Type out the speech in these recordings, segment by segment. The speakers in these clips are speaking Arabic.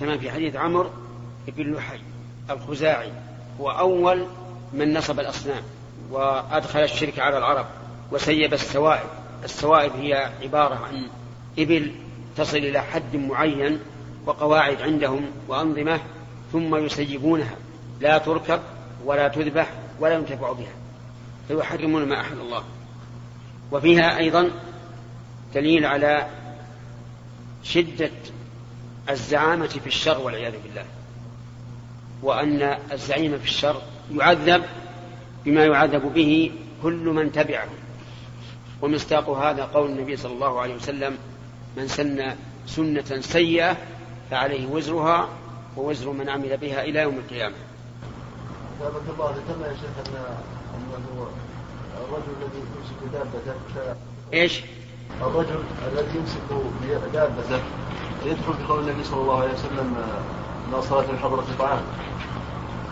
كما في حديث عمرو بن لحي الخزاعي هو أول من نصب الأصنام وأدخل الشرك على العرب وسيب السوائب. السوائب هي عبارة عن إبل تصل إلى حد معين وقواعد عندهم وأنظمة ثم يسيبونها لا تركب ولا تذبح ولا ينتفع بها. فيحرمون ما أحل الله. وفيها أيضا دليل على شدة الزعامة في الشر والعياذ بالله وأن الزعيم في الشر يعذب بما يعذب به كل من تبعه ومصداق هذا قول النبي صلى الله عليه وسلم من سن سنة سيئة فعليه وزرها ووزر من عمل بها إلى يوم القيامة. الله ذكرنا يا شيخ أن أنه الرجل الذي يمسك دابته إيش؟ الرجل الذي يمسك دابته يدخل في قول النبي صلى الله عليه وسلم لا صلاة في حضرة الطعام.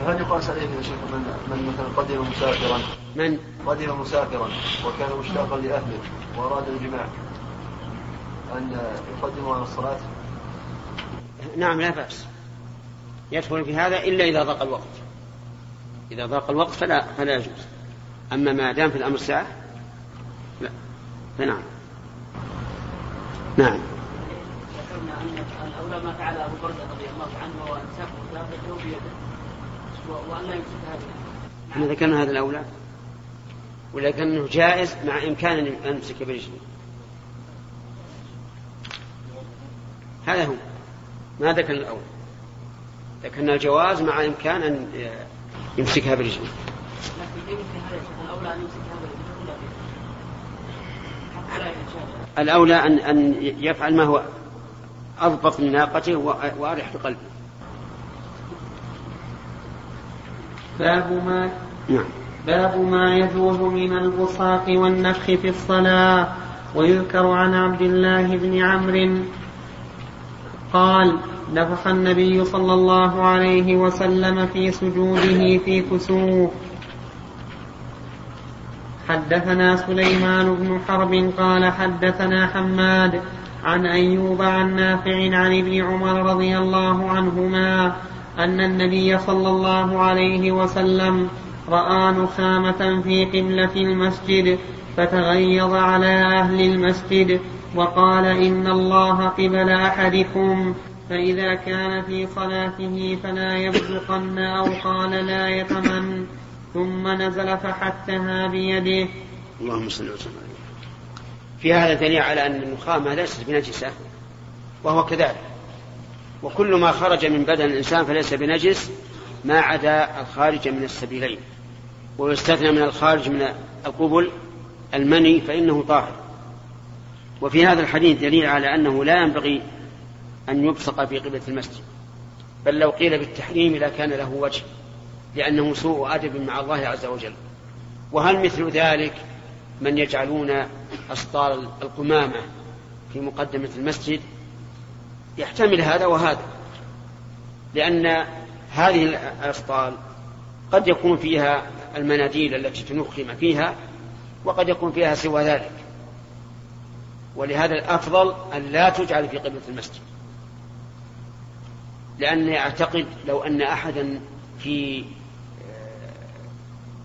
فهل يقاس عليه يا شيخ من من مثلا قدم مسافرا؟ من؟ قدم مسافرا وكان مشتاقا لأهله وأراد الجماع. أن يقدم على الصلاة؟ نعم لا بأس. يدخل في هذا إلا إذا ضاق الوقت. إذا ضاق الوقت فلا فلا يجوز. أما ما دام في الأمر ساعه لا. فنعم. نعم. ذكرنا ان الأولى ما فعل أبو برده رضي الله عنه وانساق دابته بيده. وأن لا يمسكها إحنا ذكرنا هذا الأولى. ولكنه جائز مع إمكان أن يمسك برجله هذا هو. ما ذكرنا الأول. ذكرنا الجواز مع إمكان أن يمسكها برجله لكن الأولى أن يمسكها برجله الأولى أن أن يفعل ما هو أضبط من ناقته وأريح لقلبه باب ما نعم. باب ما يجوز من البصاق والنفخ في الصلاة ويذكر عن عبد الله بن عمرو. قال نفخ النبي صلى الله عليه وسلم في سجوده في كسوف. حدثنا سليمان بن حرب قال حدثنا حماد عن أيوب عن نافع عن ابن عمر رضي الله عنهما أن النبي صلى الله عليه وسلم رأى نخامة في قبلة المسجد فتغيظ على أهل المسجد وقال إن الله قبل أحدكم فإذا كان في صلاته فلا يبزقن أو قال لا يتمن ثم نزل فحتها بيده. اللهم صل وسلم في هذا دليل على أن النخامة ليست بنجسة وهو كذلك. وكل ما خرج من بدن الإنسان فليس بنجس ما عدا الخارج من السبيلين. ويستثنى من الخارج من القبل المني فإنه طاهر. وفي هذا الحديث دليل على أنه لا ينبغي أن يبصق في قبلة المسجد. بل لو قيل بالتحريم لكان له وجه. لأنه سوء أدب مع الله عز وجل. وهل مثل ذلك من يجعلون أسطار القمامة في مقدمة المسجد؟ يحتمل هذا وهذا لأن هذه الأسطال قد يكون فيها المناديل التي تنخم فيها وقد يكون فيها سوى ذلك. ولهذا الأفضل أن لا تجعل في قبلة المسجد. لأني أعتقد لو أن أحدا في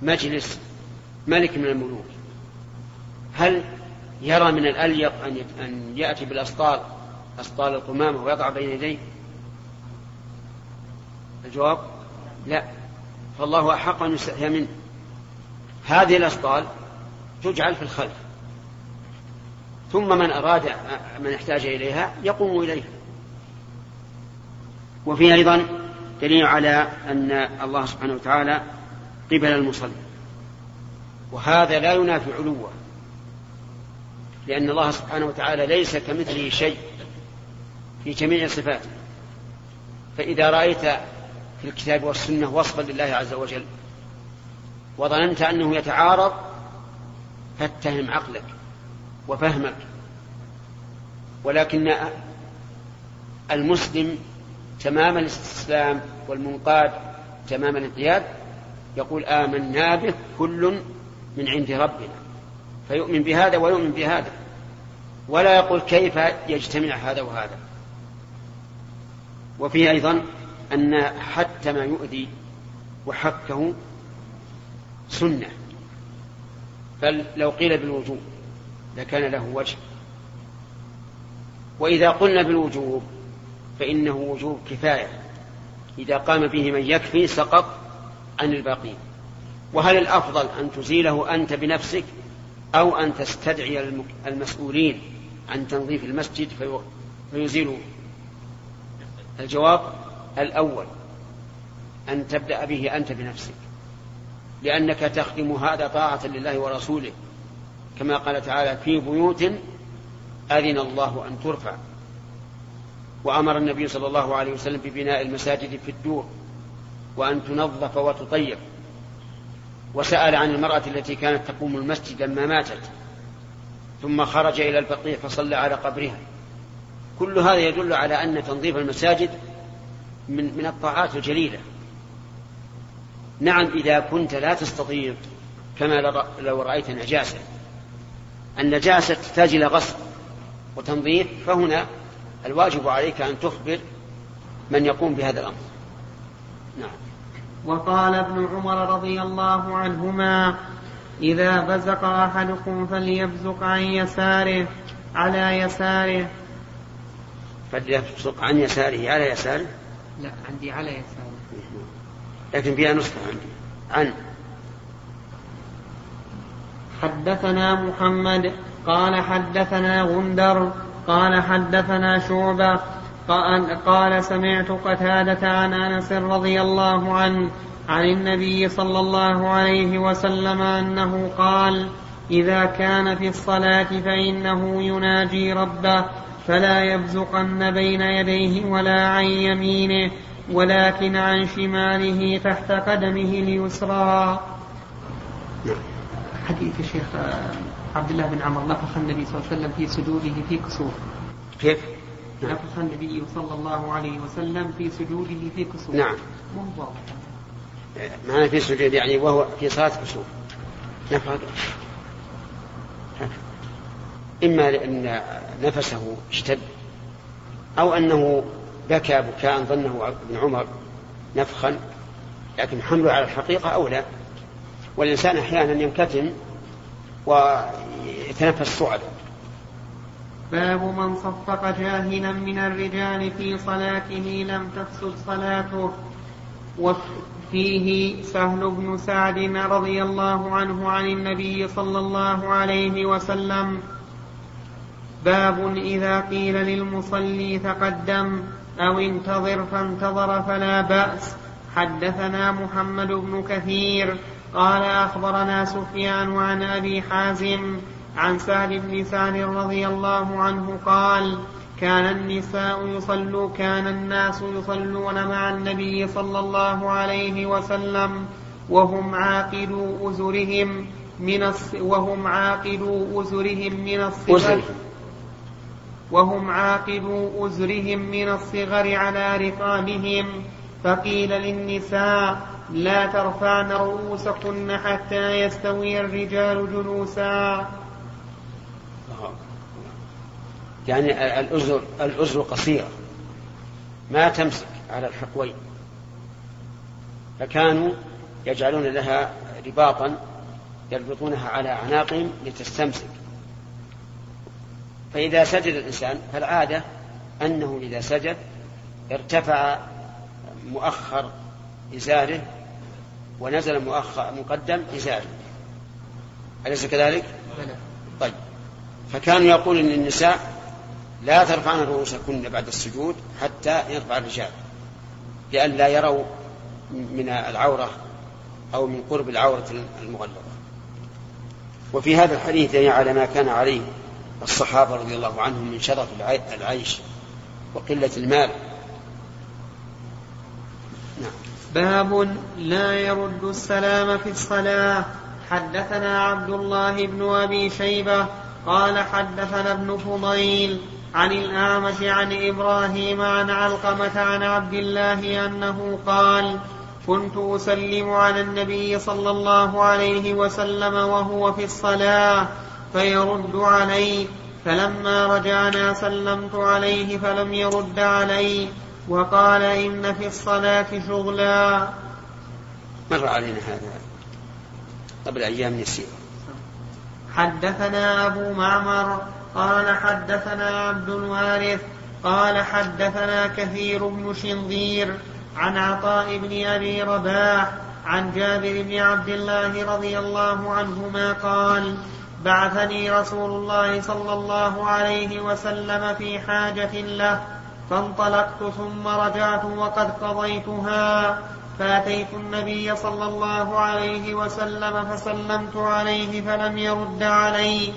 مجلس ملك من الملوك. هل يرى من الأليق أن يأتي بالأسطال أسطال القمامة ويضع بين يديه؟ الجواب لا. فالله أحق أن يستحيا منه. هذه الأسطال تجعل في الخلف. ثم من أراد من احتاج إليها يقوم إليها. وفي أيضا دليل على أن الله سبحانه وتعالى قبل المصلي. وهذا لا ينافي علوه لأن الله سبحانه وتعالى ليس كمثله شيء في جميع صفاته. فإذا رأيت في الكتاب والسنة وصفا لله عز وجل وظننت أنه يتعارض فاتهم عقلك وفهمك. ولكن المسلم تمام الاستسلام والمنقاد تمام الانقياد يقول آمنا به كل من عند ربنا فيؤمن بهذا ويؤمن بهذا ولا يقول كيف يجتمع هذا وهذا. وفيه أيضا أن حتى ما يؤذي وحكه سنة. بل لو قيل بالوجوب لكان له وجه. وإذا قلنا بالوجوب فإنه وجوب كفاية. إذا قام به من يكفي سقط عن الباقين. وهل الأفضل أن تزيله أنت بنفسك أو أن تستدعي المسؤولين عن تنظيف المسجد فيزيلوا الجواب الأول أن تبدأ به أنت بنفسك لأنك تخدم هذا طاعة لله ورسوله. كما قال تعالى في بيوت أذن الله أن ترفع. وأمر النبي صلى الله عليه وسلم ببناء المساجد في الدور. وأن تنظف وتطيب. وسأل عن المرأة التي كانت تقوم المسجد لما ماتت ثم خرج إلى البقيع فصلى على قبرها. كل هذا يدل على أن تنظيف المساجد من من الطاعات الجليلة. نعم إذا كنت لا تستطيع كما لو رأيت نجاسة. النجاسة تحتاج إلى غسل وتنظيف فهنا الواجب عليك أن تخبر من يقوم بهذا الأمر. نعم. وقال ابن عمر رضي الله عنهما إذا بزق أحدكم فليبزق عن يساره على يساره. فليبزق عن يساره على يساره؟ لا عندي على يساره. لكن فيها نسخة عندي. عن. حدثنا محمد قال حدثنا غندر قال حدثنا شعبة قال سمعت قتادة عن أنس رضي الله عنه عن النبي صلى الله عليه وسلم أنه قال إذا كان في الصلاة فإنه يناجي ربه فلا يبزقن بين يديه ولا عن يمينه ولكن عن شماله تحت قدمه اليسرى حديث الشيخ عبد الله بن عمر نفخ النبي صلى الله عليه وسلم في سجوده في كسوف كيف؟ نعم. نفخ النبي صلى الله عليه وسلم في سجوده في كسوف. نعم. مو معنى في سجود يعني وهو في صلاة كسوف. نفخ إما لأن نفسه اشتد أو أنه بكى بكاء ظنه ابن عمر نفخا لكن حمله على الحقيقة أولى والإنسان أحيانا ينكتم ويتنفس صعدا. باب من صفق جاهلا من الرجال في صلاته لم تفسد صلاته. وفيه سهل بن سعد رضي الله عنه عن النبي صلى الله عليه وسلم. باب إذا قيل للمصلي تقدم أو انتظر فانتظر فلا بأس. حدثنا محمد بن كثير قال أخبرنا سفيان عن أبي حازم عن سهل بن سعد رضي الله عنه قال كان النساء يصلوا كان الناس يصلون مع النبي صلى الله عليه وسلم وهم عاقدوا أزرهم من الص... وهم عاقدوا أزرهم من الصغر وهم عاقبوا أزرهم من الصغر على رقابهم فقيل للنساء لا ترفعن رؤوسكن حتى يستوي الرجال جلوسا. يعني الأزر الأزر قصيرة. ما تمسك على الحقوين. فكانوا يجعلون لها رباطا يربطونها على أعناقهم لتستمسك. فإذا سجد الإنسان فالعادة أنه إذا سجد ارتفع مؤخر إزاره ونزل مؤخر مقدم إزاره. أليس كذلك؟ طيب. فكانوا يقول إن النساء لا ترفعن رؤوسكن بعد السجود حتى يرفع الرجال لأن لا يروا من العورة أو من قرب العورة المغلظة. وفي هذا الحديث يعني على ما كان عليه الصحابة رضي الله عنهم من شرف العيش وقلة المال. نعم. باب لا يرد السلام في الصلاة. حدثنا عبد الله بن أبي شيبة قال حدثنا ابن فضيل عن الأعمش عن إبراهيم عن علقمة عن عبد الله أنه قال كنت أسلم على النبي صلى الله عليه وسلم وهو في الصلاة فيرد علي فلما رجعنا سلمت عليه فلم يرد علي وقال إن في الصلاة شغلا. مر علينا هذا قبل أيام يسيرة؟ حدثنا أبو معمر قال حدثنا عبد الوارث قال حدثنا كثير بن شنظير عن عطاء بن أبي رباح عن جابر بن عبد الله رضي الله عنهما قال بعثني رسول الله صلى الله عليه وسلم في حاجة له فانطلقت ثم رجعت وقد قضيتها. فأتيت النبي صلى الله عليه وسلم فسلمت عليه فلم يرد علي.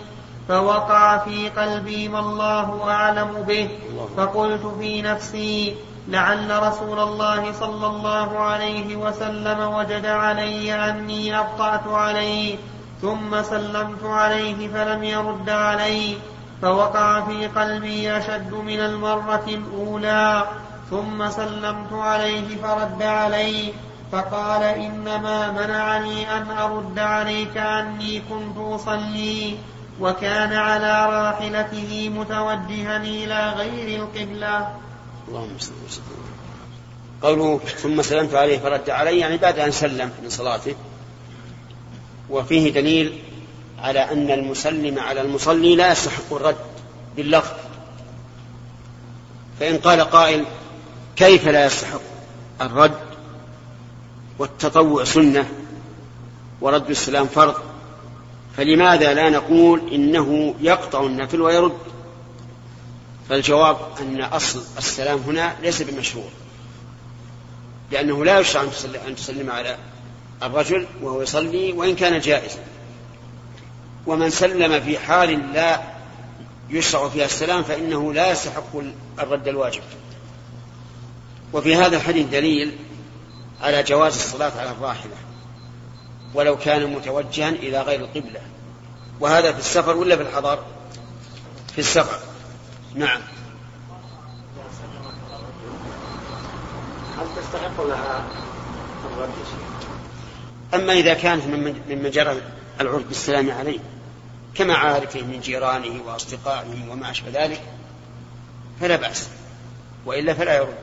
فوقع في قلبي ما الله أعلم به. فقلت في نفسي لعل رسول الله صلى الله عليه وسلم وجد علي أني أبطأت عليه ثم سلمت عليه فلم يرد علي. فوقع في قلبي أشد من المرة الأولى ثم سلمت عليه فرد علي. فقال إنما منعني أن أرد عليك أني كنت أصلي. وكان على راحلته متوجها إلى غير القبلة. اللهم صل وسلم. قوله ثم سلمت عليه فرد علي يعني بعد أن سلم من صلاته. وفيه دليل على أن المسلم على المصلي لا يستحق الرد باللفظ. فإن قال قائل كيف لا يستحق الرد؟ والتطوع سنة ورد السلام فرض. فلماذا لا نقول إنه يقطع النفل ويرد؟ فالجواب أن أصل السلام هنا ليس بمشروع لأنه لا يشرع أن تسلم على الرجل وهو يصلي وإن كان جائزا. ومن سلم في حال لا يشرع فيها السلام فإنه لا يستحق الرد الواجب. وفي هذا الحديث دليل على جواز الصلاة على الراحلة. ولو كان متوجها إلى غير القبلة. وهذا في السفر ولا في الحضر في السفر. نعم. هل تستحق لها الرد؟ أما إذا كانت ممن جرى العرف بالسلام عليه كما عارفه من جيرانه وأصدقائه وما أشبه ذلك فلا بأس. وإلا فلا يرد.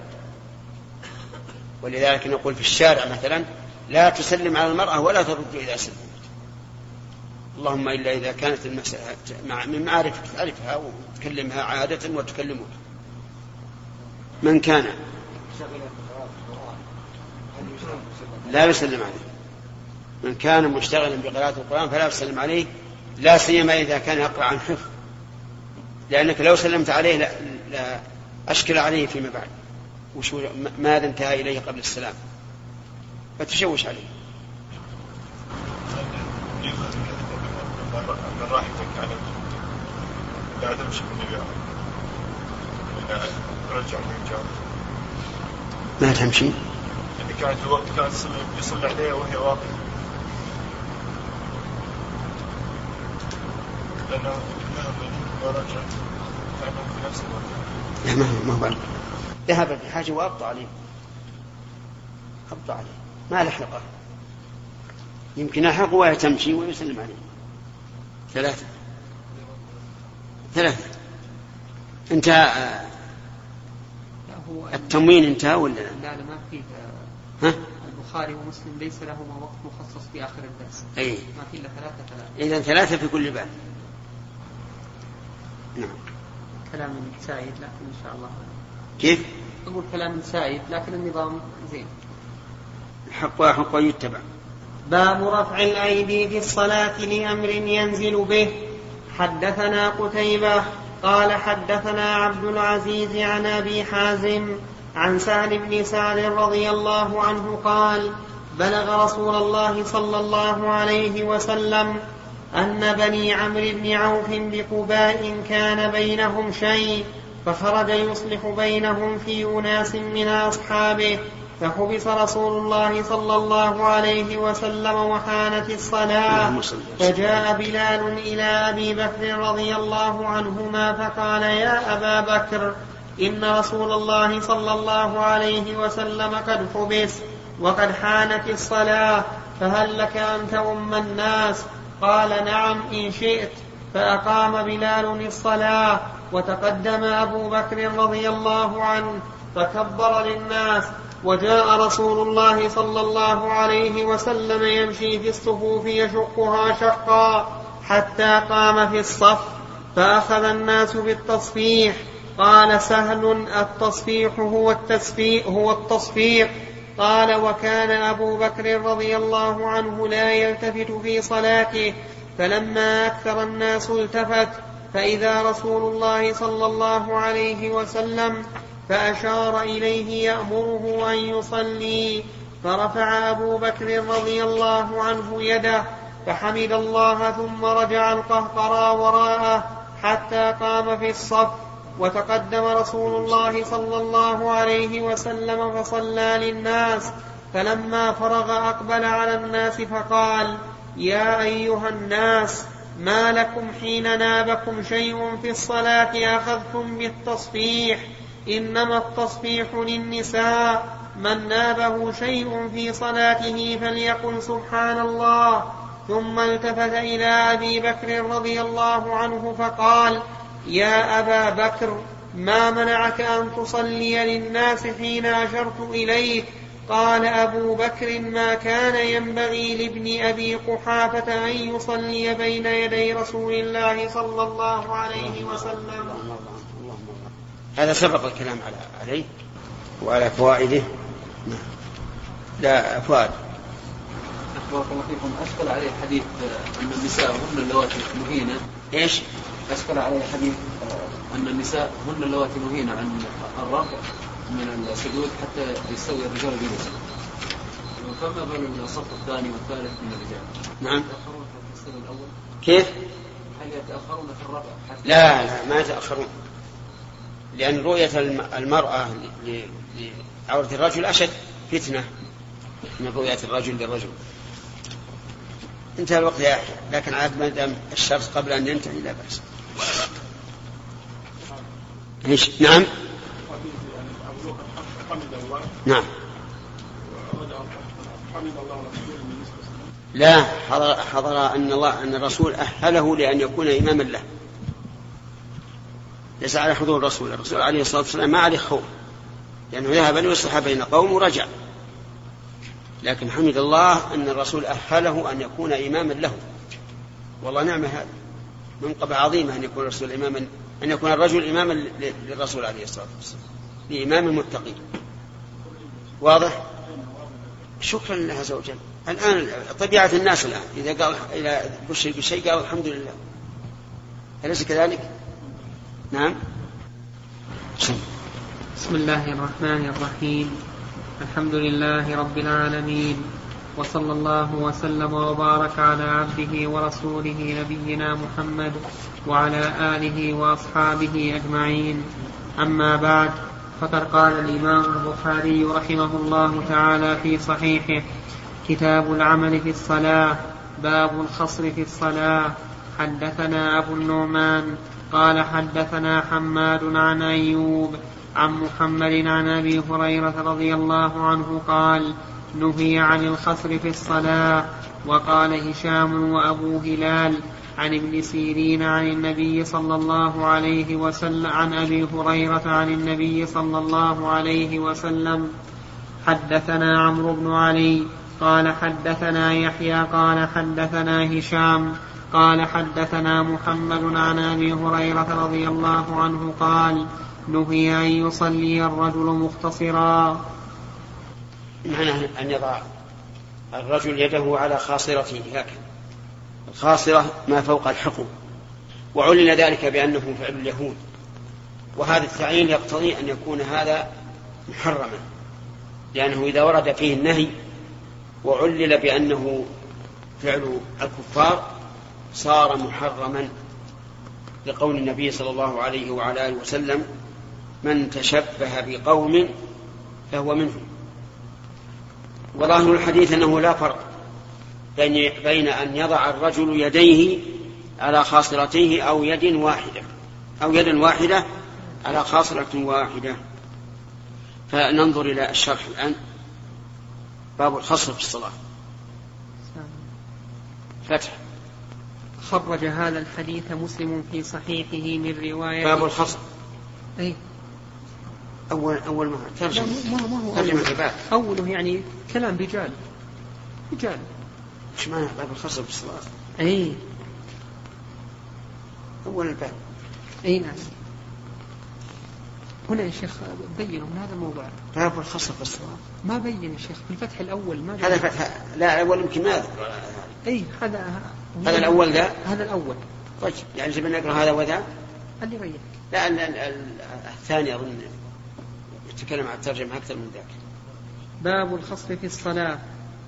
ولذلك نقول في الشارع مثلا لا تسلم على المرأة ولا ترد إذا سلمت اللهم إلا إذا كانت المسألة من معارفك تعرفها وتكلمها عادة وتكلمك. من كان؟ لا يسلم عليه. من كان مشتغلا بقراءة القرآن فلا يسلم عليه لا سيما إذا كان يقرأ عن حفظ. لأنك لو سلمت عليه لا, لا أشكل عليه فيما بعد. وشو ماذا انتهى إليه قبل السلام؟ رجع من ما تمشي. يعني كانت الوقت كانت يصلي عليها وهي واقفة. لأنه ورجع كأنه في نفس الوقت لا ما هو ما هو ذهب في حاجة وأبطأ عليه. أبطأ عليه. ما لحقه يمكن ألحقه وهي تمشي ويسلم عليه. ثلاثة. ثلاثة. انتهى التموين انتهى ولا؟ لا؟ لا ما فيه ها؟ البخاري ومسلم ليس لهما وقت مخصص في آخر الدرس. أي. ما في إلا ثلاثة ثلاثة إذا ثلاثة في كل باب. نعم. كلام سائد لكن إن شاء الله. كيف؟ أقول كلام سائد لكن النظام زين. الحق وحق يتبع باب رفع الأيدي في الصلاة لأمر ينزل به. حدثنا قتيبة قال حدثنا عبد العزيز عن أبي حازم عن سهل بن سعد رضي الله عنه قال بلغ رسول الله صلى الله عليه وسلم أن بني عمرو بن عوف بقباء كان بينهم شيء فخرج يصلح بينهم في أناس من أصحابه. فحبس رسول الله صلى الله عليه وسلم وحانت الصلاة. فجاء بلال إلى أبي بكر رضي الله عنهما فقال يا أبا بكر إن رسول الله صلى الله عليه وسلم قد حبس وقد حانت الصلاة. فهل لك أن تؤم الناس? قال نعم إن شئت. فأقام بلال الصلاة وتقدم أبو بكر رضي الله عنه فكبر للناس. وجاء رسول الله صلى الله عليه وسلم يمشي في الصفوف يشقها شقا حتى قام في الصف فأخذ الناس بالتصفيح قال سهل التصفيح هو التسبيح هو التصفيق قال وكان أبو بكر رضي الله عنه لا يلتفت في صلاته فلما أكثر الناس التفت فإذا رسول الله صلى الله عليه وسلم فأشار إليه يأمره أن يصلي فرفع أبو بكر رضي الله عنه يده فحمد الله ثم رجع القهقرى وراءه حتى قام في الصف وتقدم رسول الله صلى الله عليه وسلم فصلى للناس فلما فرغ أقبل على الناس فقال يا أيها الناس ما لكم حين نابكم شيء في الصلاة أخذتم بالتصفيح؟ إنما التصفيح للنساء من نابه شيء في صلاته فليقل سبحان الله. ثم التفت إلى أبي بكر رضي الله عنه فقال يا أبا بكر ما منعك أن تصلي للناس حين أشرت إليك؟ قال أبو بكر ما كان ينبغي لابن أبي قحافة أن يصلي بين يدي رسول الله صلى الله عليه وسلم. هذا سبق الكلام على عليه وعلى فوائده. لا فؤاد. بارك الله فيكم. أشكل عليه حديث أن النساء هن اللواتي نهين إيش؟ أشكل عليه حديث أن النساء هن اللواتي نهين عن الرفع من السجود حتى يستوي الرجال بنفسه فما بال الصف الثاني والثالث من الرجال؟ نعم. يتأخرون في السن الأول؟ كيف؟ هل يتأخرون في الرفع حتى لا لا ما يتأخرون. لأن رؤية الم- المرأة لعورة الرجل أشد فتنة من رؤية الرجل للرجل. انتهى الوقت يا أخي لكن عاد ما دام الشرط قبل أن ينتهي لا بأس. نعم؟ نعم. لا حضر, حضر أن الله أن الرسول أهله لأن يكون إماما له. ليس على حضور الرسول. الرسول عليه الصلاة والسلام ما عليه خوف. لأنه ذهب ليصلح بين قوم ورجع. لكن حمد الله أن الرسول أهله أن يكون إماما له. والله نعمة هذا. منقبة عظيمة أن يكون الرسول إماما أن يكون الرجل إماما للرسول عليه الصلاة والسلام. لإمام المتقين. واضح؟ شكرا لله عز وجل. الآن طبيعة الناس الآن. إذا قال إذا بشر بشيء قال الحمد لله. أليس كذلك؟ نعم. سم. بسم الله الرحمن الرحيم. الحمد لله رب العالمين. وصلى الله وسلم وبارك على عبده ورسوله نبينا محمد وعلى آله وأصحابه أجمعين. أما بعد فقد قال الإمام البخاري رحمه الله تعالى في صحيحه كتاب العمل في الصلاة باب الخصر في الصلاة. حدثنا أبو النعمان قال حدثنا حماد عن أيوب عن محمد عن أبي هريرة رضي الله عنه قال نهي عن الخصر في الصلاة. وقال هشام وأبو هلال عن ابن سيرين عن النبي صلى الله عليه وسلم عن أبي هريرة عن النبي صلى الله عليه وسلم. حدثنا عمرو بن علي قال حدثنا يحيى قال حدثنا هشام قال حدثنا محمد عن أبي هريرة رضي الله عنه قال نهي أن يصلي الرجل مختصرا. معنى أن يضع الرجل يده على خاصرته هكذا الخاصرة ما فوق الحقوق وعلن ذلك بأنه فعل اليهود. وهذا التعيين يقتضي أن يكون هذا محرما لأنه إذا ورد فيه النهي وعلل بأنه فعل الكفار صار محرما لقول النبي صلى الله عليه وعلى آله وسلم من تشبه بقوم فهو منهم. وظاهر الحديث أنه لا فرق بين بين أن يضع الرجل يديه على خاصرتيه أو يد واحدة أو يد واحدة على خاصرة واحدة. فننظر إلى الشرح الآن. باب الخصر في الصلاة. فتح. خرج هذا الحديث مسلم في صحيحه من رواية باب الخصر أي أول أول ما ترجم ما هو ترجم أول. الباب أوله يعني كلام رجال. رجال. إيش معنى باب الخصر بالصلاة؟ أي أول الباب. أي نعم. هنا يا شيخ بينوا من هذا الموضوع. باب الخصر بالصلاة. ما بين يا شيخ في الفتح الأول ما. هذا فتح لا الأول يمكن ما يذكر أي هذا هذا الأول ذا؟ هذا الأول. طيب يعني جبنا نقرأ هذا وذا؟ اللي بين لا ال- ال- ال- الثاني أظن. يتكلم عن الترجمة أكثر من ذاك. باب الخصر في الصلاة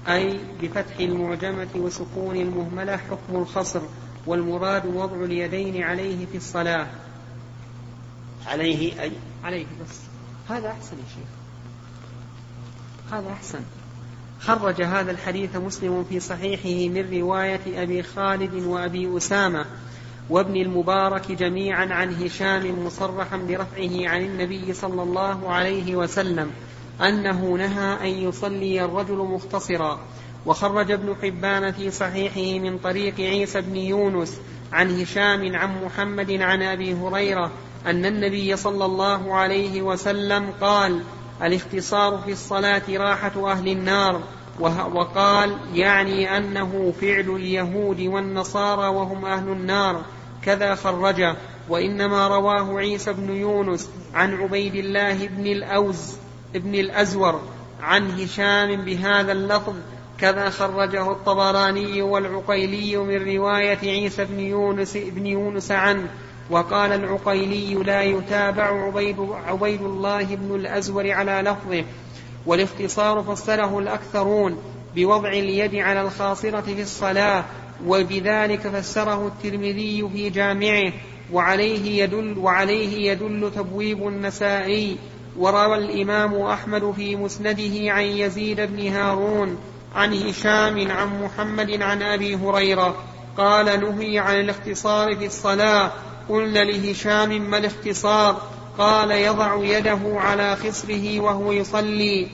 أي بفتح المعجمة وسكون المهملة حكم الخصر والمراد وضع اليدين عليه في الصلاة. عليه أي؟ عليه بس. هذا أحسن يا شيخ. هذا أحسن. خرج هذا الحديث مسلم في صحيحه من رواية أبي خالد وأبي أسامة وابن المبارك جميعا عن هشام مصرحا برفعه عن النبي صلى الله عليه وسلم أنه نهى أن يصلي الرجل مختصرا. وخرج ابن حبان في صحيحه من طريق عيسى بن يونس عن هشام عن محمد عن أبي هريرة أن النبي صلى الله عليه وسلم قال الاختصار في الصلاة راحة أهل النار وقال يعني أنه فعل اليهود والنصارى وهم أهل النار كذا خرجه. وإنما رواه عيسى بن يونس عن عبيد الله بن الأوز ابن الأزور عن هشام بهذا اللفظ كذا خرجه الطبراني والعقيلي من رواية عيسى بن يونس بن يونس عنه. وقال العقيلي لا يتابع عبيد, عبيد الله بن الأزور على لفظه والاختصار فسره الأكثرون بوضع اليد على الخاصرة في الصلاة وبذلك فسره الترمذي في جامعه وعليه يدل وعليه يدل تبويب النسائي وروى الإمام أحمد في مسنده عن يزيد بن هارون عن هشام عن محمد عن أبي هريرة قال نهي عن الاختصار في الصلاة قلنا لهشام ما الاختصار؟ قال يضع يده على خصره وهو يصلي.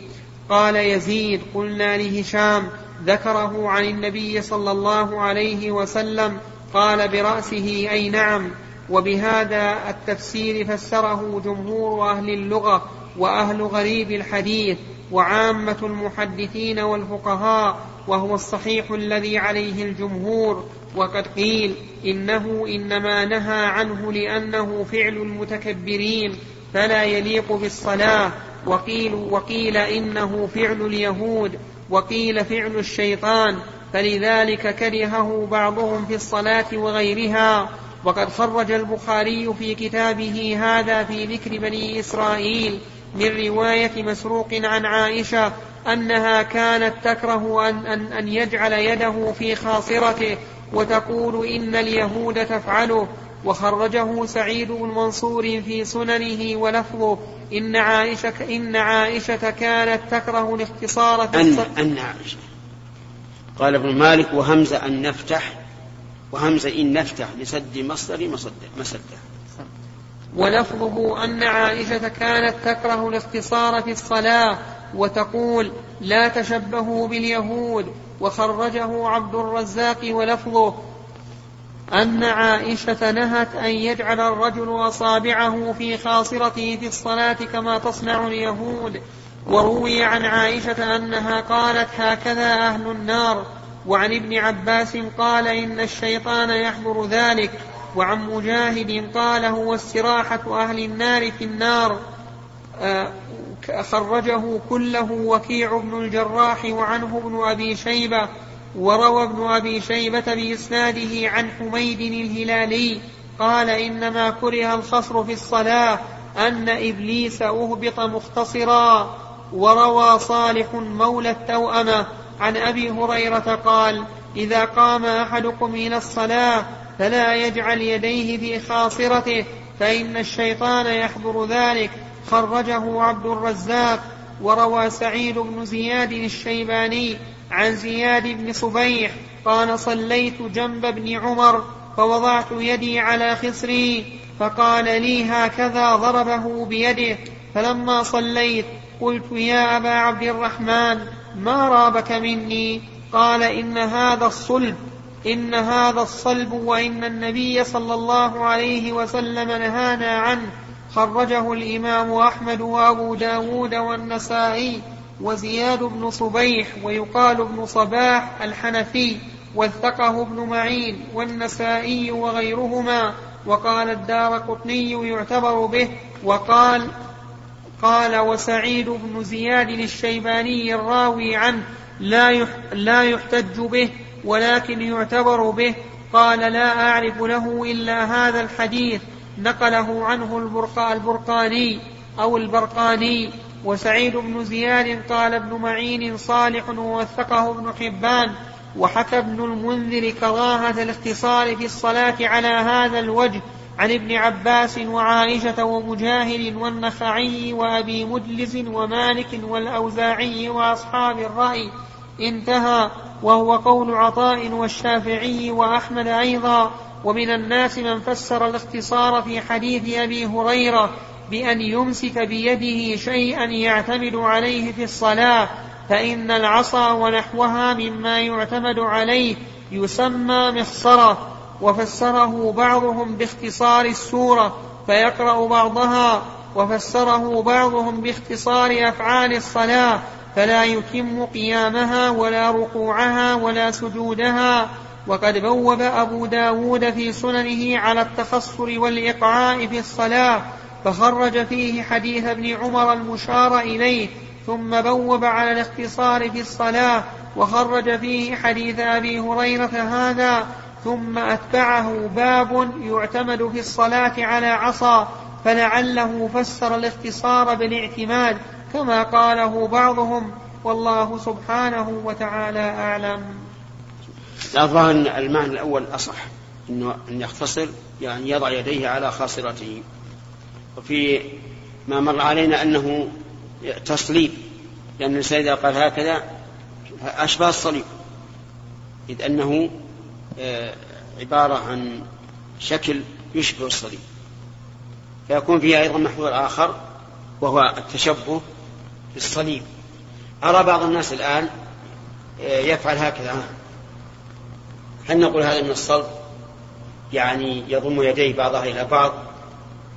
قال يزيد قلنا لهشام ذكره عن النبي صلى الله عليه وسلم قال برأسه أي نعم. وبهذا التفسير فسره جمهور أهل اللغة وأهل غريب الحديث وعامة المحدثين والفقهاء وهو الصحيح الذي عليه الجمهور. وقد قيل إنه إنما نهى عنه لأنه فعل المتكبرين فلا يليق بالصلاة. وقيل وقيل إنه فعل اليهود وقيل فعل الشيطان. فلذلك كرهه بعضهم في الصلاة وغيرها. وقد خرج البخاري في كتابه هذا في ذكر بني إسرائيل من رواية مسروق عن عائشة أنها كانت تكره أن, أن, أن يجعل يده في خاصرته وتقول إن اليهود تفعله. وخرجه سعيد بن منصور في سننه ولفظه إن عائشة إن عائشة كانت تكره الاختصار في أن أن عائشة. قال ابن مالك وهمزة أن نفتح وهمزة إن نفتح لسد مصدر مسدة. ولفظه أن عائشة كانت تكره الاختصار في الصلاة وتقول لا تشبهوا باليهود وخرجه عبد الرزاق ولفظه أن عائشة نهت أن يجعل الرجل أصابعه في خاصرته في الصلاة كما تصنع اليهود. وروي عن عائشة أنها قالت هكذا أهل النار. وعن ابن عباس قال إن الشيطان يحضر ذلك وعن مجاهد قال هو استراحة أهل النار في النار آه، خرجه كله وكيع بن الجراح وعنه ابن أبي شيبة وروى ابن أبي شيبة بإسناده عن حميد الهلالي قال إنما كره الخصر في الصلاة أن إبليس أهبط مختصرا وروى صالح مولى التوأمة عن أبي هريرة قال إذا قام أحدكم إلى الصلاة فلا يجعل يديه في خاصرته فإن الشيطان يحضر ذلك. خرجه عبد الرزاق وروى سعيد بن زياد الشيباني عن زياد بن صبيح قال صليت جنب ابن عمر فوضعت يدي على خصري فقال لي هكذا ضربه بيده. فلما صليت قلت يا أبا عبد الرحمن ما رابك مني؟ قال إن هذا الصلب إن هذا الصلب وإن النبي صلى الله عليه وسلم نهانا عنه. خرجه الإمام أحمد وأبو داود والنسائي وزياد بن صبيح ويقال ابن صباح الحنفي وثقه ابن معين والنسائي وغيرهما. وقال الدار قطني يعتبر به. وقال قال وسعيد بن زياد الشيباني الراوي عنه لا لا يحتج به ولكن يعتبر به قال لا أعرف له إلا هذا الحديث نقله عنه البرقا البرقاني أو البرقاني. وسعيد بن زياد قال ابن معين صالح ووثقه ابن حبان وحكى ابن المنذر كراهة الاختصار في الصلاة على هذا الوجه عن ابن عباس وعائشة ومجاهد والنخعي وأبي مدلز ومالك والأوزاعي وأصحاب الرأي. انتهى. وهو قول عطاء والشافعي وأحمد أيضا. ومن الناس من فسر الاختصار في حديث أبي هريرة بأن يمسك بيده شيئا يعتمد عليه في الصلاة فإن العصا ونحوها مما يعتمد عليه يسمى مخصرة. وفسره بعضهم باختصار السورة فيقرأ بعضها وفسره بعضهم باختصار أفعال الصلاة فلا يتم قيامها ولا ركوعها ولا سجودها. وقد بوب أبو داود في سننه على التخصر والإقعاء في الصلاة فخرج فيه حديث ابن عمر المشار إليه ثم بوب على الاختصار في الصلاة وخرج فيه حديث أبي هريرة هذا ثم أتبعه باب يعتمد في الصلاة على عصا فلعله فسر الاختصار بالاعتماد كما قاله بعضهم والله سبحانه وتعالى أعلم. الظاهر أن المعنى الأول أصح أنه أن يختصر يعني يضع يديه على خاصرته. وفي ما مر علينا أنه تصليب لأن إذا قال هكذا أشبه الصليب إذ أنه عبارة عن شكل يشبه الصليب. فيكون فيها أيضا محور آخر وهو التشبه بالصليب. أرى بعض الناس الآن آه، يفعل هكذا. هل نقول هذا من الصلب؟ يعني يضم يديه بعضها إلى بعض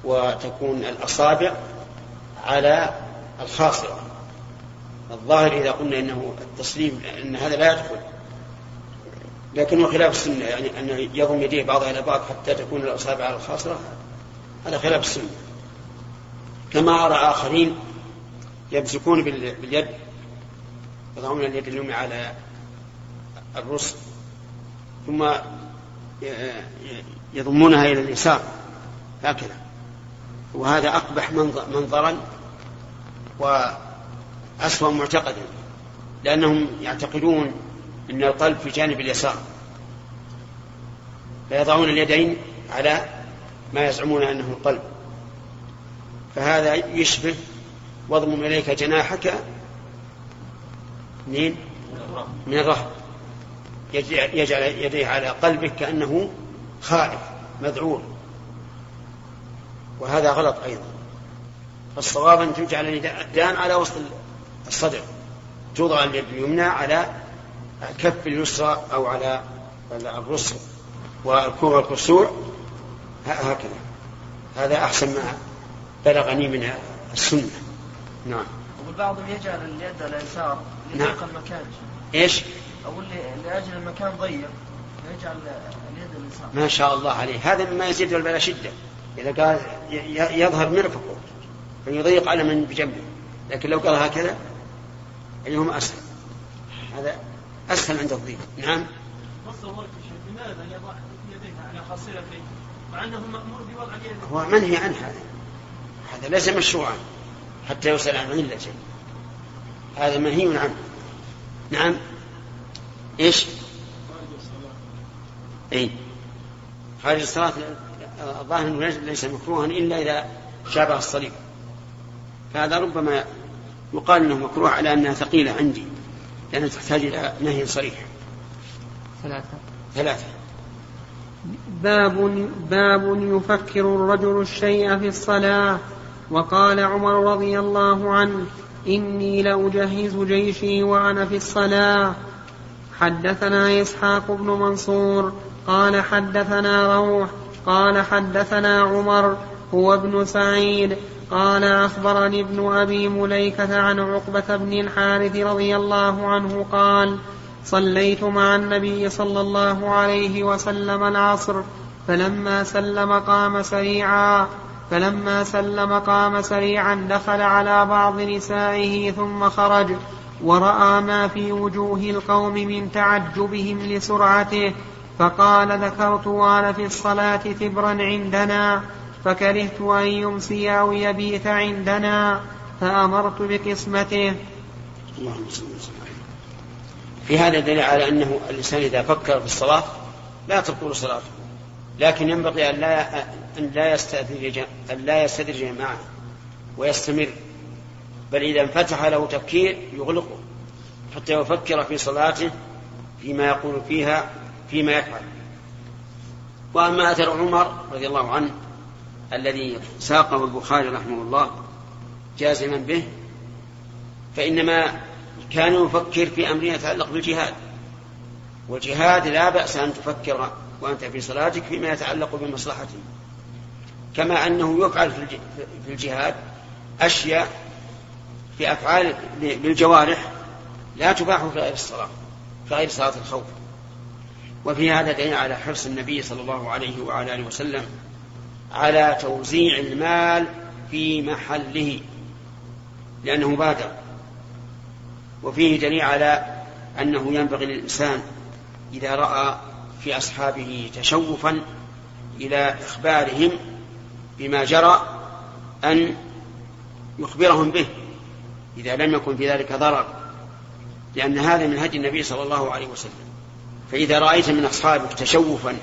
وتكون الأصابع على الخاصرة. الظاهر إذا قلنا أنه التصليب أن هذا لا يدخل. لكنه خلاف السنة يعني أنه يضم يديه بعضها إلى بعض حتى تكون الأصابع على الخاصرة هذا خلاف السنة. كما أرى آخرين يمسكون باليد يضعون اليد اليمنى على الرسل ثم يضمونها إلى اليسار هكذا. وهذا أقبح منظرا وأسوأ معتقدا لأنهم يعتقدون أن القلب في جانب اليسار. فيضعون اليدين على ما يزعمون أنه القلب. فهذا يشبه واضمم إليك جناحك منين؟ من الرهب. يجعل يديه على قلبك كأنه خائف مذعور. وهذا غلط أيضا. فالصواب أن تجعل اليدان على وسط الصدر. توضع اليد اليمنى على كف اليسرى أو على الرسل والكوع والكسوع هكذا. هذا أحسن ما بلغني من السنة. نعم. وبعضهم يجعل اليد على اليسار نعم. المكان. إيش؟ أقول لأجل المكان ضيق يجعل اليد اليسار. ما شاء الله عليه. هذا مما يزيد البلاء شدة. إذا قال يظهر مرفقه فيضيق على من بجنبه. لكن لو قال هكذا أيهما أسهل. هذا أسهل عند الضيق. نعم. لماذا يضع يديه على مع أنه مأمور بوضع اليد هو منهي عن هذا. هذا ليس مشروعا. حتى يسأل عن علته هذا منهي عنه. نعم. إيش؟ اي خارج الصلاة الظاهر أنه ليس مكروها إلا إذا شابه الصليب. فهذا ربما يقال إنه مكروه على أنها ثقيلة عندي. لأنها تحتاج إلى نهي صريح. ثلاثة. ثلاثة. باب باب يفكر الرجل الشيء في الصلاة. وقال عمر رضي الله عنه إني لأجهز جيشي وأنا في الصلاة. حدثنا إسحاق بن منصور قال حدثنا روح قال حدثنا عمر هو ابن سعيد. قال أخبرني ابن أبي مليكة عن عقبة بن الحارث رضي الله عنه قال صليت مع النبي صلى الله عليه وسلم العصر فلما سلم قام سريعا فلما سلم قام سريعا دخل على بعض نسائه ثم خرج ورأى ما في وجوه القوم من تعجبهم لسرعته فقال ذكرت وأنا في الصلاة تبرا عندنا فكرهت أن يمسي أو يبيت عندنا فأمرت بقسمته. اللهم صل وسلم. في هذا دليل على أنه الإنسان إذا فكر في الصلاة لا تبطل صلاته لكن ينبغي أن لا أن لا يستدرج أن لا يستدرج معه ويستمر. بل إذا انفتح له تفكير يغلقه حتى يفكر في صلاته فيما يقول فيها فيما يفعل. وأما أثر عمر رضي الله عنه الذي ساقه البخاري رحمه الله جازما به فإنما كان يفكر في أمر يتعلق بالجهاد. والجهاد لا بأس أن تفكر وأنت في صلاتك فيما يتعلق بمصلحته كما أنه يفعل في الجهاد أشياء في أفعال بالجوارح لا تباح في غير الصلاة في غير صلاة الخوف. وفي هذا دليل على حرص النبي صلى الله عليه وعلى آله وسلم على توزيع المال في محله لأنه بادر وفيه دليل على أنه ينبغي للإنسان إذا رأى في أصحابه تشوفا إلى إخبارهم بما جرى أن يخبرهم به إذا لم يكن في ذلك ضرر لأن هذا من هدي النبي صلى الله عليه وسلم. فإذا رأيت من أصحابك تشوفا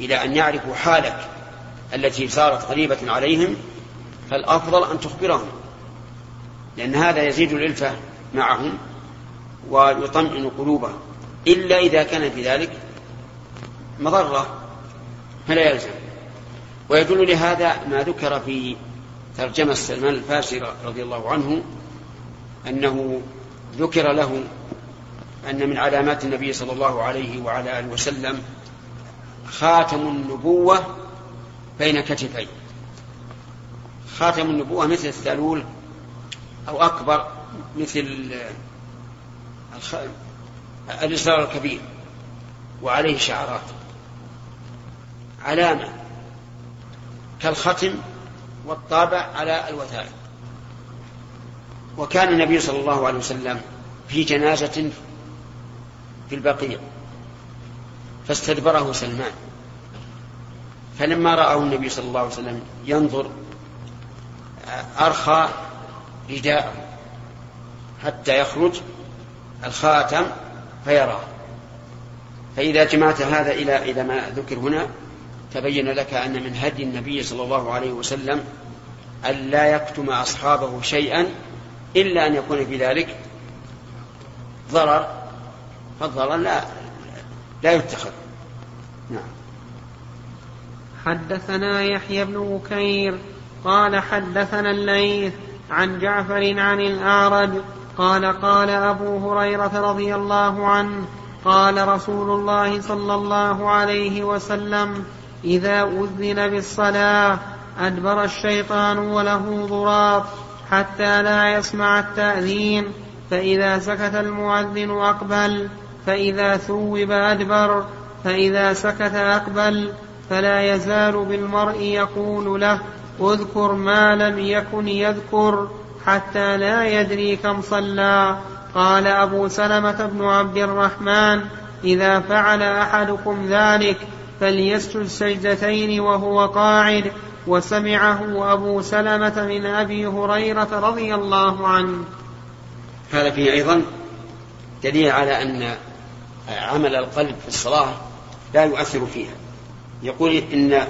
إلى أن يعرفوا حالك التي صارت غريبة عليهم فالأفضل أن تخبرهم لأن هذا يزيد الألفة معهم ويطمئن قلوبهم. إلا إذا كان في ذلك مضرة فلا يلزم. ويدل لهذا ما ذكر في ترجمة سلمان الفارسي رضي الله عنه أنه ذكر له أن من علامات النبي صلى الله عليه وعلى آله وسلم خاتم النبوة بين كتفيه خاتم النبوة مثل الثالول أو أكبر مثل الإصرار الكبير وعليه شعرات علامة كالختم والطابع على الوثائق. وكان النبي صلى الله عليه وسلم في جنازة في البقيع فاستدبره سلمان. فلما رآه النبي صلى الله عليه وسلم ينظر أرخى رداءه حتى يخرج الخاتم فيراه. فإذا جمعت هذا إلى إلى ما ذكر هنا تبين لك أن من هدي النبي صلى الله عليه وسلم أن لا يكتم أصحابه شيئا إلا أن يكون في ذلك ضرر فالضرر لا لا يتخذ. نعم. حدثنا يحيى بن بكير قال حدثنا الليث عن جعفر عن الأعرج قال قال أبو هريرة رضي الله عنه قال رسول الله صلى الله عليه وسلم إذا أذن بالصلاة أدبر الشيطان وله ضراب حتى لا يسمع التأذين فإذا سكت المؤذن أقبل فإذا ثوب أدبر فإذا سكت أقبل فلا يزال بالمرء يقول له اذكر ما لم يكن يذكر حتى لا يدري كم صلى. قال أبو سلمة بن عبد الرحمن إذا فعل أحدكم ذلك فليسجد سجدتين وهو قاعد. وسمعه أبو سلمة من أبي هريرة رضي الله عنه. هذا فيه أيضا دليل على أن عمل القلب في الصلاة لا يؤثر فيها. يقول إن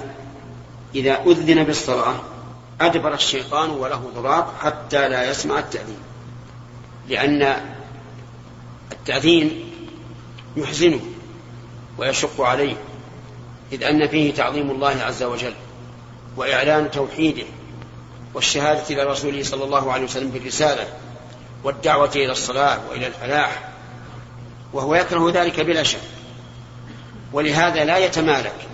إذا أذن بالصلاة أدبر الشيطان وله ضراب حتى لا يسمع التأذين. لأن التأذين يحزنه ويشق عليه إذ أن فيه تعظيم الله عز وجل وإعلان توحيده والشهادة إلى رسوله صلى الله عليه وسلم بالرسالة والدعوة إلى الصلاة وإلى الفلاح وهو يكره ذلك بلا شك. ولهذا لا يتمالك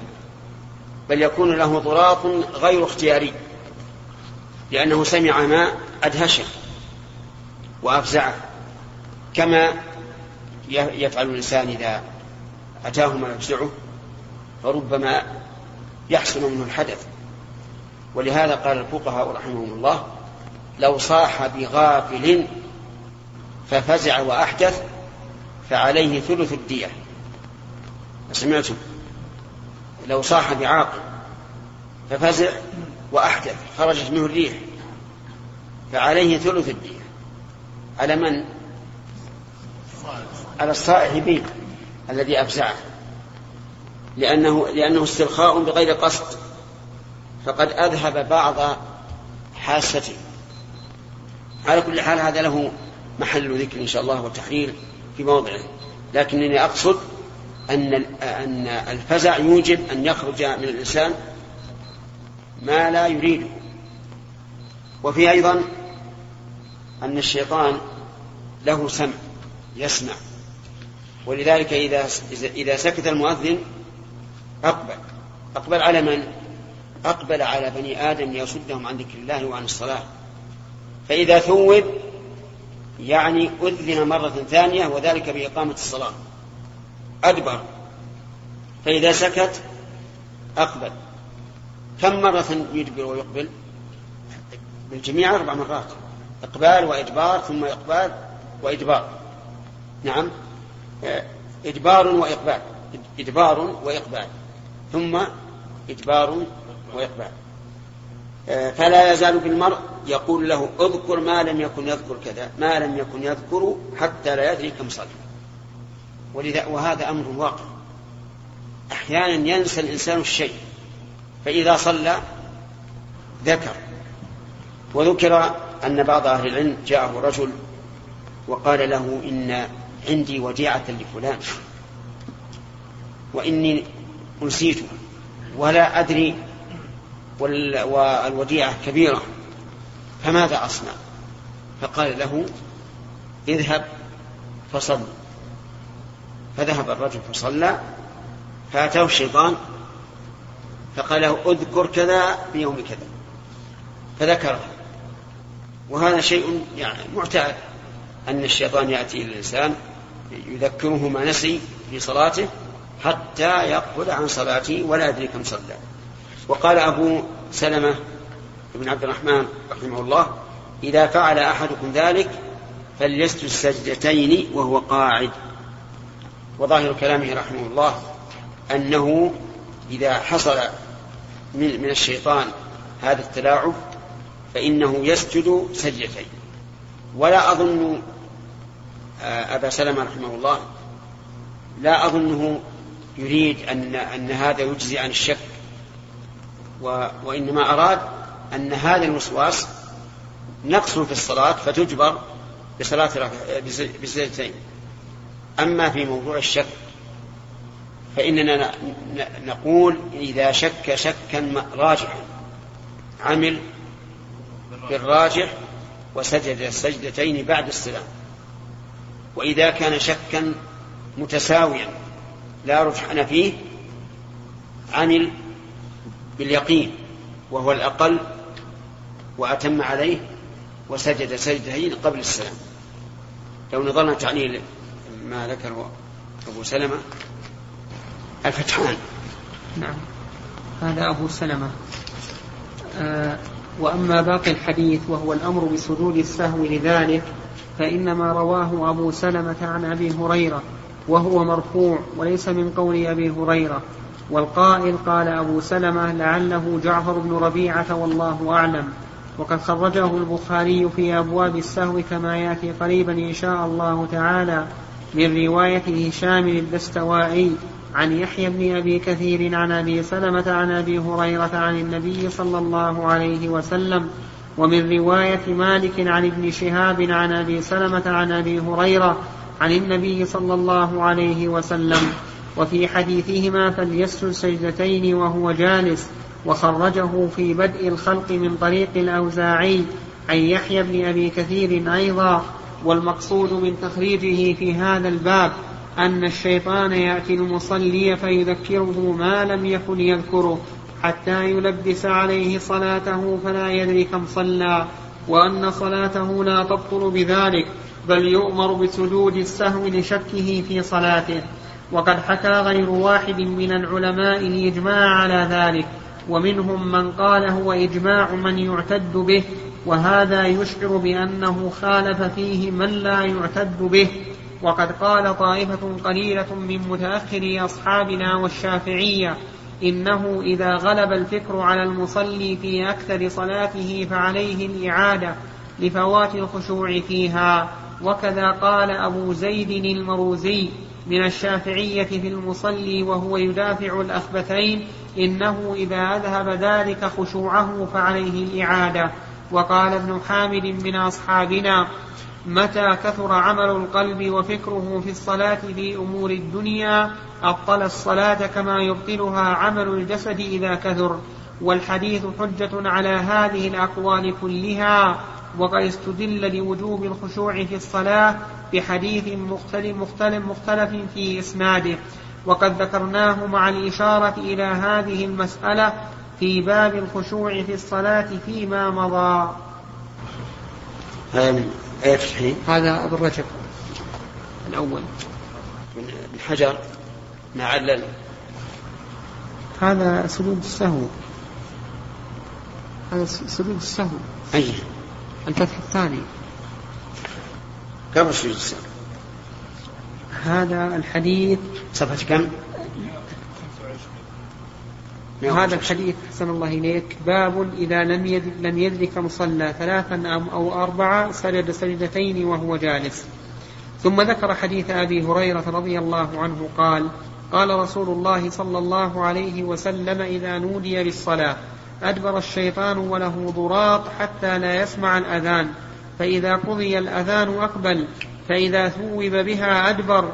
بل يكون له ضراط غير اختياري لأنه سمع ما أدهشه وأفزعه كما يفعل الإنسان إذا أتاه ما يفزعه فربما يحصل منه الحدث. ولهذا قال الفقهاء رحمهم الله لو صاح بغافل ففزع وأحدث فعليه ثلث الدية. سمعتم؟ لو صاح بعاقل ففزع وأحدث خرجت منه الريح فعليه ثلث الدية على من؟ على الصائح به الذي أفزعه. لأنه لأنه استرخاء بغير قصد. فقد أذهب بعض حاسته. على كل حال هذا له محل ذكر إن شاء الله وتحرير في موضعه. لكنني أقصد أن أن الفزع يوجب أن يخرج من الإنسان ما لا يريده. وفي أيضا أن الشيطان له سمع يسمع. ولذلك إذا إذا سكت المؤذن أقبل. أقبل على من؟ أقبل على بني آدم يصدهم عن ذكر الله وعن الصلاة. فإذا ثوب يعني أذن مرة ثانية وذلك بإقامة الصلاة. أدبر. فإذا سكت أقبل. كم مرة يدبر ويقبل؟ بالجميع أربع مرات. إقبال وإدبار ثم إقبال وإدبار. نعم. إدبار وإقبال. إدبار وإقبال. ثم إدبار وإقبال. فلا يزال بالمرء يقول له اذكر ما لم يكن يذكر كذا ما لم يكن يذكر حتى لا يدري كم صلى ولذا وهذا أمر واقع. أحيانا ينسى الإنسان الشيء فإذا صلى ذكر وذكر أن بعض أهل العلم جاءه رجل وقال له إن عندي وديعة لفلان وإني أنسيتها ولا أدري والوديعة كبيرة فماذا أصنع؟ فقال له اذهب فصل فذهب الرجل فصلى فأتاه الشيطان فقال له اذكر كذا بيوم كذا فذكره وهذا شيء يعني معتاد أن الشيطان يأتي إلى الإنسان يذكره ما نسي في صلاته حتى يقبل عن صلاته ولا يدري كم صلى. وقال أبو سلمة بن عبد الرحمن رحمه الله إذا فعل أحدكم ذلك فليسجد سجدتين وهو قاعد. وظاهر كلامه رحمه الله أنه إذا حصل من, من الشيطان هذا التلاعب فإنه يسجد سجدتين. ولا أظن آه، أبا سلمة رحمه الله لا أظنه يريد أن أن هذا يجزي عن الشك و وإنما أراد أن هذا الوسواس نقص في الصلاة فتجبر بصلاة بسجدتين. أما في موضوع الشك فإننا نقول إذا شك شكا راجحا عمل بالراجح وسجد السجدتين بعد السلام. وإذا كان شكا متساويا لا رجحان فيه عمل باليقين وهو الأقل وأتم عليه وسجد سجدتين قبل السلام. لو نظرنا تعليل ما ذكر أبو سلمة. الفتحان نعم. هذا أبو سلمة. آه وأما باقي الحديث وهو الأمر بسجود السهو لذلك فإنما رواه أبو سلمة عن أبي هريرة وهو مرفوع وليس من قول أبي هريرة. والقائل قال أبو سلمة لعله جعفر بن ربيعة والله أعلم. وقد خرجه البخاري في أبواب السهو كما يأتي قريبا إن شاء الله تعالى. من رواية هشام الدستوائي عن يحيى بن أبي كثير عن أبي سلمة عن أبي هريرة عن النبي صلى الله عليه وسلم ومن رواية مالك عن ابن شهاب عن أبي سلمة عن أبي هريرة عن النبي صلى الله عليه وسلم. وفي حديثهما فليسجد سجدتين وهو جالس وخرجه في بدء الخلق من طريق الأوزاعي عن يحيى بن أبي كثير أيضا. والمقصود من تخريجه في هذا الباب أن الشيطان يأتي المصلي فيذكره ما لم يكن يذكره حتى يلبس عليه صلاته فلا يدري كم صلى وأن صلاته لا تبطل بذلك بل يؤمر بسجود السهو لشكه في صلاته. وقد حكى غير واحد من العلماء الإجماع على ذلك ومنهم من قال هو إجماع من يعتد به وهذا يشعر بأنه خالف فيه من لا يعتد به. وقد قال طائفة قليلة من متأخري أصحابنا والشافعية إنه إذا غلب الفكر على المصلي في أكثر صلاته فعليه الإعادة لفوات الخشوع فيها. وكذا قال أبو زيد المروزي من الشافعية في المصلي وهو يدافع الأخبثين إنه إذا أذهب ذلك خشوعه فعليه الإعادة. وقال ابن حامد من أصحابنا متى كثر عمل القلب وفكره في الصلاة في أمور الدنيا أبطل الصلاة كما يبطلها عمل الجسد إذا كثر. والحديث حجة على هذه الأقوال كلها وقد استدل لوجوب الخشوع في الصلاة بحديث مختلف, مختلف, مختلف في إسناده. وقد ذكرناه مع الإشارة إلى هذه المسألة في باب الخشوع في الصلاة فيما مضى. هذا من آية الحين هذا ابن رجب الأول. من حجر. ما علل هذا سجود السهو. هذا سجود السهو. أي. الفتح الثاني. قبل سجود السهو؟ هذا الحديث. صفحة كم؟ هذا الحديث حسن الله إليك. باب إذا لم لم يدرك كم صلى ثلاثا أو أربعة سجد سجدتين وهو جالس. ثم ذكر حديث أبي هريرة رضي الله عنه قال قال رسول الله صلى الله عليه وسلم إذا نودي بالصلاة أدبر الشيطان وله ضراط حتى لا يسمع الأذان فإذا قضي الأذان أقبل فإذا ثوب بها أدبر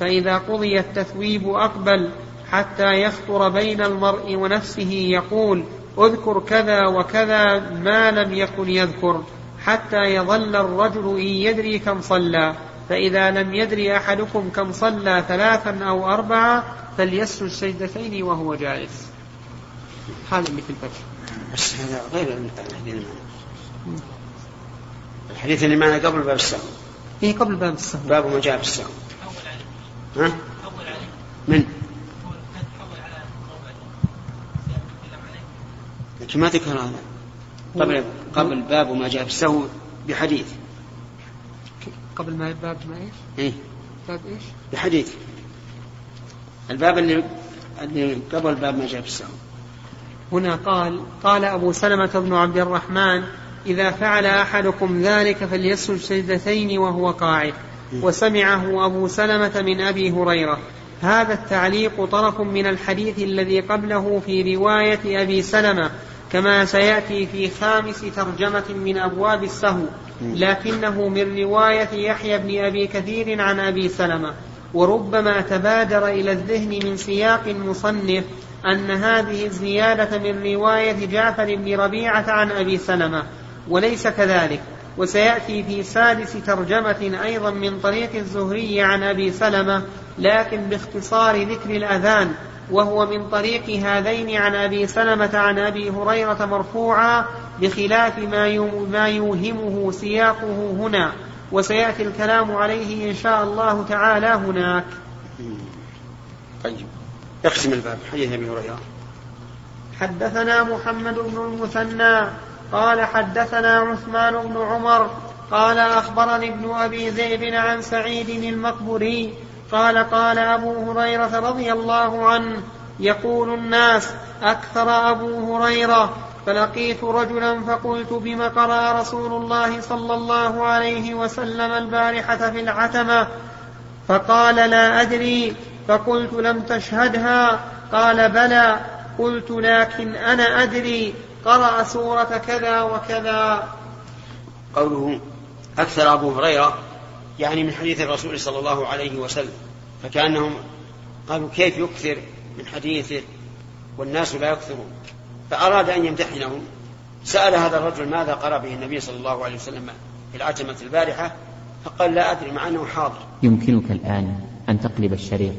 فإذا قضي التثويب أقبل حتى يخطر بين المرء ونفسه يقول أذكر كذا وكذا ما لم يكن يذكر حتى يظل الرجل إن يدري كم صلى. فإذا لم يدري أحدكم كم صلى ثلاثا أو أربعة فليسجد سجدتين وهو جالس. هذا اللي في الفتح بس هذا غير الحديث اللي معنا الحديث اللي معنا قبل باب السهو. إيه قبل باب السهو. باب ما جاء بالسهو ها؟ من؟ لكن ما ذكر هذا. قبل قبل باب ما جاء بالسهو بحديث. قبل ما باب ما إيش؟ إيه. باب إيش؟ بحديث. الباب اللي اللي قبل باب ما جاء بالسهو هنا قال قال أبو سلمة بن عبد الرحمن إذا فعل أحدكم ذلك فليسجد سجدتين وهو قاعد. وسمعه أبو سلمة من أبي هريرة. هذا التعليق طرف من الحديث الذي قبله في رواية أبي سلمة. كما سيأتي في خامس ترجمة من أبواب السهو لكنه من رواية يحيى بن أبي كثير عن أبي سلمة وربما تبادر إلى الذهن من سياق المصنف أن هذه الزيادة من رواية جعفر بن ربيعة عن أبي سلمة وليس كذلك. وسيأتي في سادس ترجمة أيضا من طريق الزهري عن أبي سلمة لكن باختصار ذكر الأذان وهو من طريق هذين عن أبي سلمة عن أبي هريرة مرفوعا بخلاف ما ما يوهمه سياقه هنا وسيأتي الكلام عليه إن شاء الله تعالى هناك. طيب اقسم الباب. حديث أبي هريرة. حدثنا محمد بن المثنى قال حدثنا عثمان بن عمر قال أخبرني ابن أبي ذئب عن سعيد المقبري قال قال أبو هريرة رضي الله عنه يقول الناس أكثر أبو هريرة فلقيت رجلا فقلت بم قرأ رسول الله صلى الله عليه وسلم البارحة في العتمة؟ فقال لا أدري. فقلت لم تشهدها. قال بلى. قلت لكن أنا أدري. قرأ سورة كذا وكذا. قوله أكثر أبو هريرة يعني من حديث الرسول صلى الله عليه وسلم فكأنهم قالوا كيف يكثر من حديثه والناس لا يكثرون؟ فأراد أن يمتحنهم. سأل هذا الرجل ماذا قرأ به النبي صلى الله عليه وسلم في العتمة البارحة فقال لا أدري مع أنه حاضر. يمكنك الآن أن تقلب الشريط.